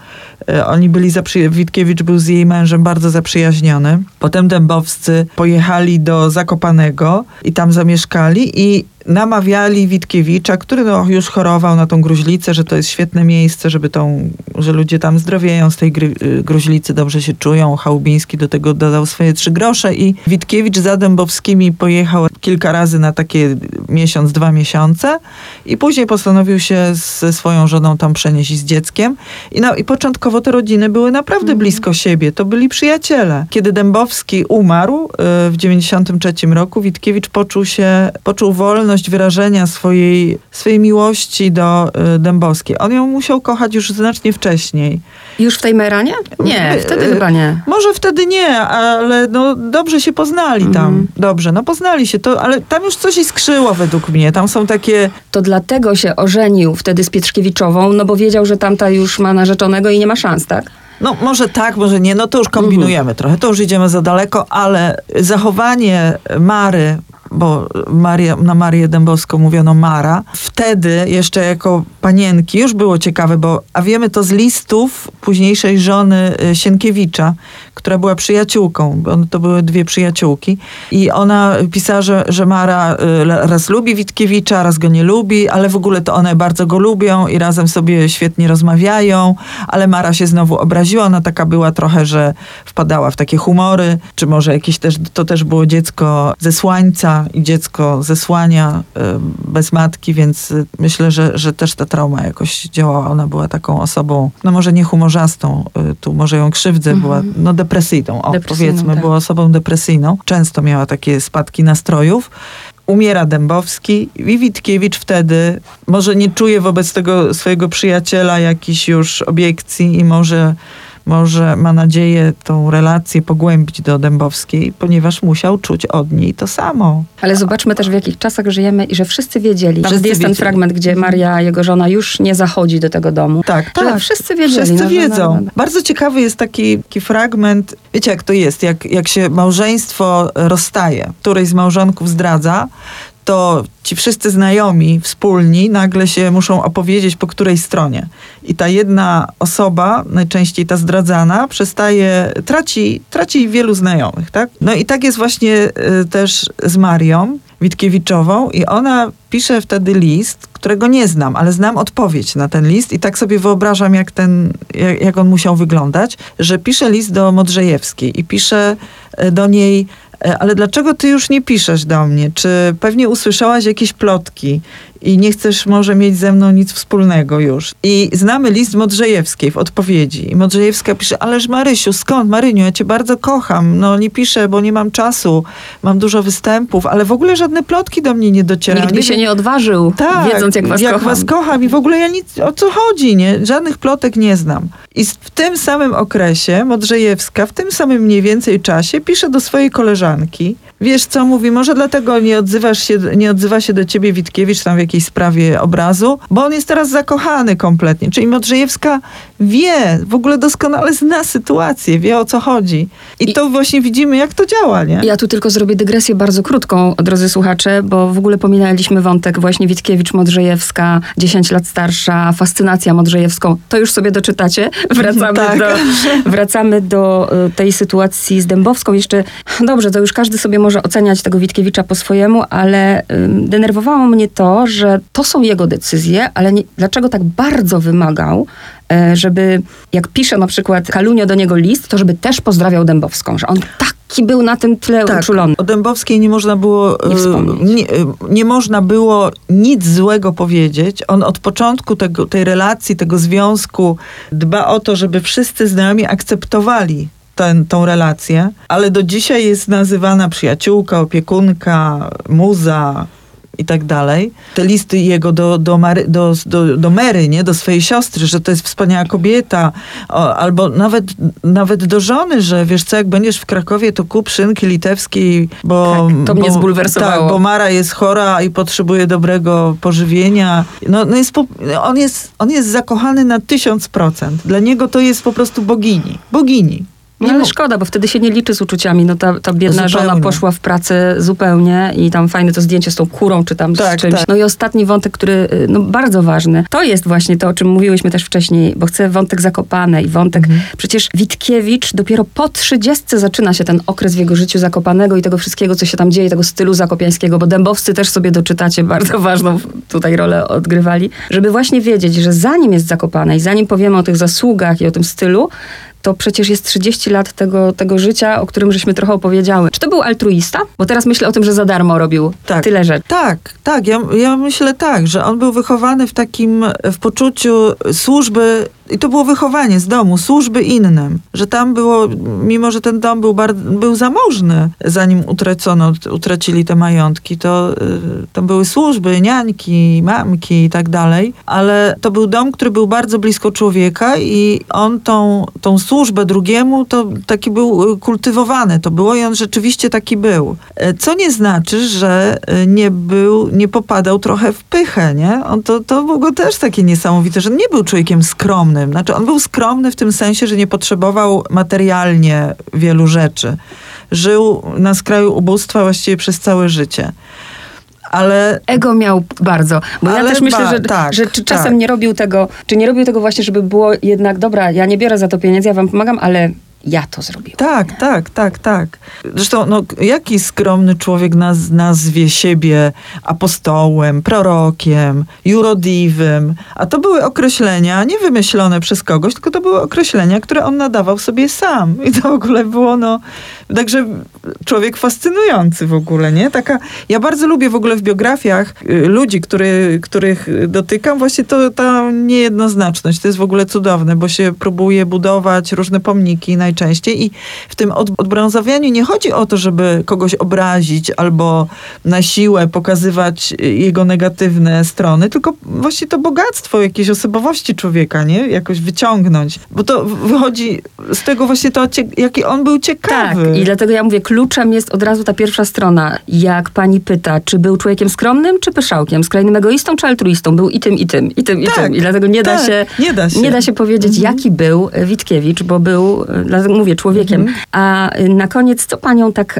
Y, oni byli, zaprzy- Witkiewicz był z jej mężem bardzo zaprzyjaźniony. Potem Dębowscy pojechali do Zakopanego i tam zamieszkali i namawiali Witkiewicza, który no, już chorował na tą gruźlicę, że to jest świetne miejsce, żeby tą, że ludzie tam zdrowieją z tej gry, y, gruźlicy, dobrze się czują. Chałubiński do tego dodał swoje trzy grosze i Witkiewicz za Dębowskimi pojechał kilka razy na takie miesiąc, dwa miesiące i później postanowił się ze swoją żoną tam przenieść i z dzieckiem. I, no, i początkowo te rodziny były naprawdę blisko siebie. To byli przyjaciele. Kiedy Dębowski umarł y, w 93 roku, Witkiewicz poczuł się, poczuł wolność wyrażenia swojej, swojej miłości do y, Dębowskiej. On ją musiał kochać już znacznie wcześniej. Już w tej Meranie? Nie, E, wtedy chyba nie. Może wtedy nie, ale no dobrze się poznali tam. Mhm. Dobrze, no poznali się, to, ale tam już coś iskrzyło według mnie. Tam są takie... To dlatego się ożenił wtedy z Pietrzkiewiczową, no bo wiedział, że tamta już ma narzeczonego i nie ma szans, tak? No może tak, może nie, no to już kombinujemy trochę, to już idziemy za daleko, ale zachowanie Mary, bo Marię, na Marię Dębowską mówiono Mara, wtedy jeszcze jako panienki już było ciekawe, bo a wiemy to z listów późniejszej żony y, Sienkiewicza, która była przyjaciółką, to były dwie przyjaciółki. I ona pisała, że, że Mara y, raz lubi Witkiewicza, raz go nie lubi, ale w ogóle to one bardzo go lubią i razem sobie świetnie rozmawiają, ale Mara się znowu obraziła, ona taka była trochę, że wpadała w takie humory, czy może jakieś też, to też było dziecko ze słańca i dziecko ze słania y, bez matki, więc y, myślę, że, że też ta trauma jakoś działała. Ona była taką osobą, no może nie humorzastą, tu może ją krzywdzę, była no depresyjną, o, Depresyjną, powiedzmy, tak. była osobą depresyjną. Często miała takie spadki nastrojów. Umiera Dębowski i Witkiewicz wtedy może nie czuje wobec tego swojego przyjaciela jakichś już obiekcji i może, może ma nadzieję tą relację pogłębić do Dębowskiej, ponieważ musiał czuć od niej to samo. Ale zobaczmy też, w jakich czasach żyjemy i że wszyscy wiedzieli. Wszyscy jest ten wiedzieli. fragment, gdzie Maria, jego żona, już nie zachodzi do tego domu. Tak, Że tak. wszyscy wiedzieli. Wszyscy no, że- wiedzą. no, no. Bardzo ciekawy jest taki, taki fragment. Wiecie, jak to jest? Jak, jak się małżeństwo rozstaje, któryś z małżonków zdradza, to ci wszyscy znajomi, wspólni, nagle się muszą opowiedzieć po której stronie. I ta jedna osoba, najczęściej ta zdradzana, przestaje, traci, traci wielu znajomych, tak? No i tak jest właśnie y, też z Marią Witkiewiczową i ona pisze wtedy list, którego nie znam, ale znam odpowiedź na ten list i tak sobie wyobrażam, jak, ten, jak, jak on musiał wyglądać, że pisze list do Modrzejewskiej i pisze e, do niej ale dlaczego ty już nie piszesz do mnie? Czy pewnie usłyszałaś jakieś plotki i nie chcesz może mieć ze mną nic wspólnego już? I znamy list Modrzejewskiej w odpowiedzi. I Modrzejewska pisze, ależ Marysiu, skąd Maryniu, ja cię bardzo kocham. No nie piszę, bo nie mam czasu, mam dużo występów, ale w ogóle żadne plotki do mnie nie docierają. Nikt by się nie odważył, Tak, wiedząc, jak was jak kocham. was kocham i w ogóle ja nic, o co chodzi, nie? Żadnych plotek nie znam. I w tym samym okresie Modrzejewska, w tym samym mniej więcej czasie pisze do swojej koleżanki, wiesz co, mówi, może dlatego nie odzywasz się, nie odzywa się do ciebie Witkiewicz tam w jakiejś sprawie obrazu, bo on jest teraz zakochany kompletnie. Czyli Modrzejewska wie, w ogóle doskonale zna sytuację, wie o co chodzi. I, I- to właśnie widzimy, jak to działa, nie? Ja tu tylko zrobię dygresję bardzo krótką, drodzy słuchacze, bo w ogóle pominęliśmy wątek właśnie Witkiewicz-Modrzejewska, 10 lat starsza, fascynacja Modrzejewską. To już sobie doczytacie. Wracamy, Tak. do, wracamy do y, tej sytuacji z Dębowską. Jeszcze, dobrze, to już każdy sobie może oceniać tego Witkiewicza po swojemu, ale ym, denerwowało mnie to, że to są jego decyzje, ale nie, dlaczego tak bardzo wymagał, e, żeby jak pisze na przykład Kalunio do niego list, to żeby też pozdrawiał Dębowską, że on taki był na tym tle uczulony. O Dębowskiej nie można było Nie wspomnieć. nie, e, nie można było nic złego powiedzieć. On od początku tego, tej relacji, tego związku dba o to, żeby wszyscy znajomi akceptowali ten, tą relację, ale do dzisiaj jest nazywana przyjaciółka, opiekunka, muza. i tak dalej. Te listy jego do, do, Mary, do, do, do Mary, nie? do swojej siostry, że to jest wspaniała kobieta, o, albo nawet, nawet do żony, że wiesz co, jak będziesz w Krakowie, to kup szynki litewskiej, bo... Tak, to mnie bo, zbulwersowało. Tak, bo Mara jest chora i potrzebuje dobrego pożywienia. No, no jest on, jest, on jest zakochany na tysiąc procent. Dla niego to jest po prostu bogini. Bogini. No ale szkoda, bo wtedy się nie liczy z uczuciami. No ta, ta biedna Zupełnie. żona poszła w pracę zupełnie i tam fajne to zdjęcie z tą kurą czy tam Tak, z czymś. tak. No i ostatni wątek, który y, no bardzo ważny, to jest właśnie to, o czym mówiłyśmy też wcześniej, bo chcę wątek Zakopane i wątek, Mhm. przecież Witkiewicz dopiero po trzydziestce zaczyna się ten okres w jego życiu Zakopanego i tego wszystkiego, co się tam dzieje, tego stylu zakopiańskiego, bo Dębowscy też sobie doczytacie, bardzo ważną tutaj rolę odgrywali, żeby właśnie wiedzieć, że zanim jest Zakopane i zanim powiemy o tych zasługach i o tym stylu, to przecież jest 30 lat tego, tego życia, o którym żeśmy trochę opowiedziały. Czy to był altruista? Bo teraz myślę o tym, że za darmo robił Tak. tyle rzeczy. Tak, tak. Ja, ja myślę tak, że on był wychowany w takim, w poczuciu służby, i to było wychowanie z domu, służby innym. Że tam było, mimo że ten dom był, bar, był zamożny, zanim utracono, utracili te majątki, to y, tam były służby, niańki, mamki i tak dalej, ale to był dom, który był bardzo blisko człowieka i on tą, tą służbę drugiemu, to taki był y, kultywowany, to było i on rzeczywiście taki był. E, Co nie znaczy, że y, nie był, nie popadał trochę w pychę, nie? On to, to było też takie niesamowite, że nie był człowiekiem skromnym. Znaczy on był skromny w tym sensie, że nie potrzebował materialnie wielu rzeczy. Żył na skraju ubóstwa właściwie przez całe życie. Ale Ego miał bardzo. Bo ja też myślę, że, tak, że czy czasem tak. nie robił tego, czy nie robił tego właśnie, żeby było jednak, dobra, ja nie biorę za to pieniędzy, ja wam pomagam, ale ja to zrobiłem. Tak, tak, tak, tak. Zresztą, no, jaki skromny człowiek naz, nazwie siebie apostołem, prorokiem, jurodliwym, a to były określenia nie wymyślone przez kogoś, tylko to były określenia, które on nadawał sobie sam. I to w ogóle było, no, także człowiek fascynujący w ogóle, nie? Taka, ja bardzo lubię w ogóle w biografiach y, ludzi, który, których dotykam, właśnie to ta niejednoznaczność. To jest w ogóle cudowne, bo się próbuje budować różne pomniki najczęściej i w tym od, odbrązowianiu nie chodzi o to, żeby kogoś obrazić albo na siłę pokazywać y, jego negatywne strony, tylko właśnie to bogactwo jakiejś osobowości człowieka, nie? Jakoś wyciągnąć. Bo to wychodzi z tego właśnie to, jaki on był ciekawy. Tak, i dlatego ja mówię, kluczem jest od razu ta pierwsza strona. Jak pani pyta, czy był człowiekiem skromnym, czy pyszałkiem, skrajnym egoistą, czy altruistą? Był i tym, i tym, i tym, i Tak, tym. I dlatego nie da, tak, się, nie da się. nie da się powiedzieć, Mhm. jaki był e, Witkiewicz, bo był, e, dlatego mówię, człowiekiem. Mhm. A e, na koniec, co panią tak,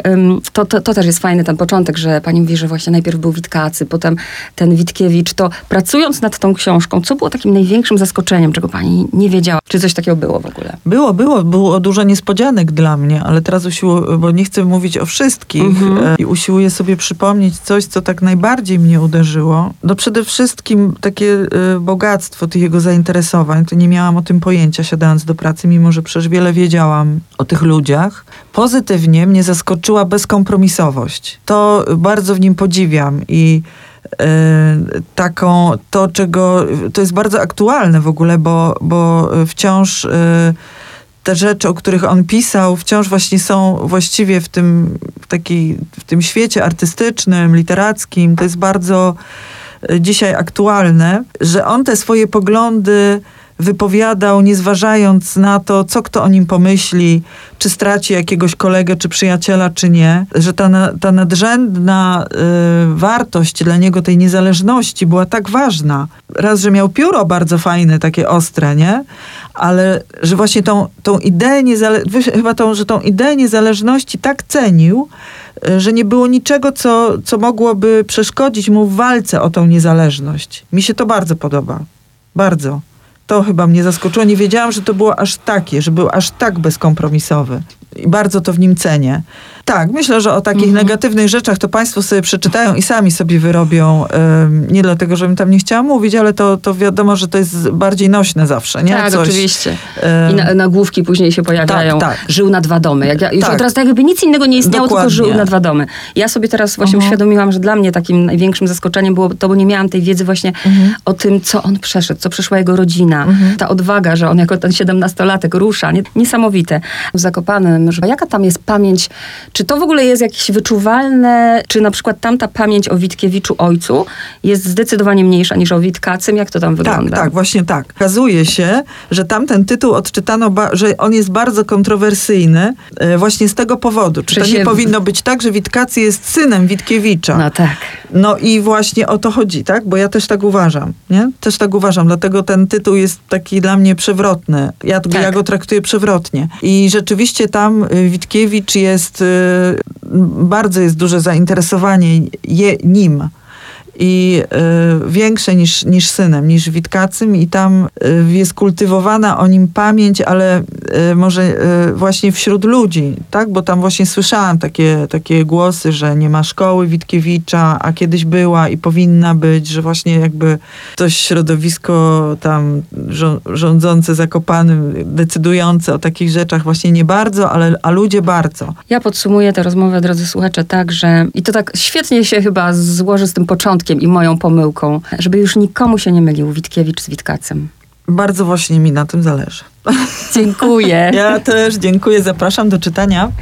to, to, to też jest fajny ten początek, że pani mówi, że właśnie najpierw był Witkacy, potem ten Witkiewicz, to pracując nad tą książką, co było takim największym zaskoczeniem, czego pani nie wiedziała? Czy coś takiego było w ogóle? Było, było, było dużo niespodzianek dla mnie, ale teraz usiłuję, bo nie chcę mówić o wszystkich Mhm. e, i usiłuję sobie przypomnieć coś, co tak najbardziej mnie uderzyło. No przede wszystkim takie e, bogactwo tych jego zainteresowań, to nie miałam o tym pojęcia siadając do pracy, mimo że przecież wiele wiedziałam o tych ludziach. Pozytywnie mnie zaskoczyła bezkompromisowość. To bardzo w nim podziwiam i e, taką, to czego, to jest bardzo aktualne w ogóle, bo, bo wciąż te rzeczy, o których on pisał, wciąż właśnie są właściwie w tym, w takiej, w tym świecie artystycznym, literackim, to jest bardzo e, dzisiaj aktualne, że on te swoje poglądy wypowiadał, nie zważając na to, co kto o nim pomyśli, czy straci jakiegoś kolegę, czy przyjaciela, czy nie, że ta, ta nadrzędna y, wartość dla niego tej niezależności była tak ważna. Raz, że miał pióro bardzo fajne, takie ostre, nie? Ale że właśnie tą, tą ideę niezależności, chyba tą, że tą ideę niezależności tak cenił, y, że nie było niczego, co, co mogłoby przeszkodzić mu w walce o tą niezależność. Mi się to bardzo podoba. Bardzo. To chyba mnie zaskoczyło. Nie wiedziałam, że to było aż takie, że był aż tak bezkompromisowy. I bardzo to w nim cenię. Tak, myślę, że o takich negatywnych rzeczach to Państwo sobie przeczytają i sami sobie wyrobią. nie dlatego, żebym tam nie chciała mówić, ale to, to wiadomo, że to jest bardziej nośne zawsze, nie? Tak, Coś, oczywiście. I na, nagłówki później się pojawiają. Tak, tak. Żył na dwa domy. Jak ja, już Tak. od razu tak jakby nic innego nie istniało, Dokładnie. tylko żył na dwa domy. Ja sobie teraz właśnie Mhm. uświadomiłam, że dla mnie takim największym zaskoczeniem było to, bo nie miałam tej wiedzy właśnie Mhm. o tym, co on przeszedł, co przeszła jego rodzina. Ta odwaga, że on jako ten siedemnastolatek rusza. Nie, niesamowite. W Zakopanem, że jaka tam jest pamięć Czy to w ogóle jest jakieś wyczuwalne, czy na przykład tamta pamięć o Witkiewiczu ojcu jest zdecydowanie mniejsza niż o Witkacym? Jak to tam Tak, wygląda? tak, właśnie tak. Okazuje się, że tamten tytuł odczytano, że on jest bardzo kontrowersyjny e, właśnie z tego powodu. Czy to się- nie powinno być tak, że Witkacy jest synem Witkiewicza? No tak. No i właśnie o to chodzi, tak? Bo ja też tak uważam, nie? Też tak uważam, dlatego ten tytuł jest taki dla mnie przewrotny. Ja, Tak. ja go traktuję przewrotnie. I rzeczywiście tam y, Witkiewicz jest, y, bardzo jest duże zainteresowanie je, nim. I y, większe niż, niż synem, niż Witkacym i tam y, jest kultywowana o nim pamięć, ale y, może y, właśnie wśród ludzi, tak? Bo tam właśnie słyszałam takie, takie głosy, że nie ma szkoły Witkiewicza, a kiedyś była i powinna być, że właśnie jakby to środowisko tam rządzące Zakopanym, decydujące o takich rzeczach właśnie nie bardzo, ale a ludzie bardzo. Ja podsumuję tę rozmowę, drodzy słuchacze, tak, że i to tak świetnie się chyba złoży z tym początkiem i moją pomyłką, żeby już nikomu się nie mylił Witkiewicz z Witkacem. Bardzo właśnie mi na tym zależy. Dziękuję. Ja też dziękuję, zapraszam do czytania.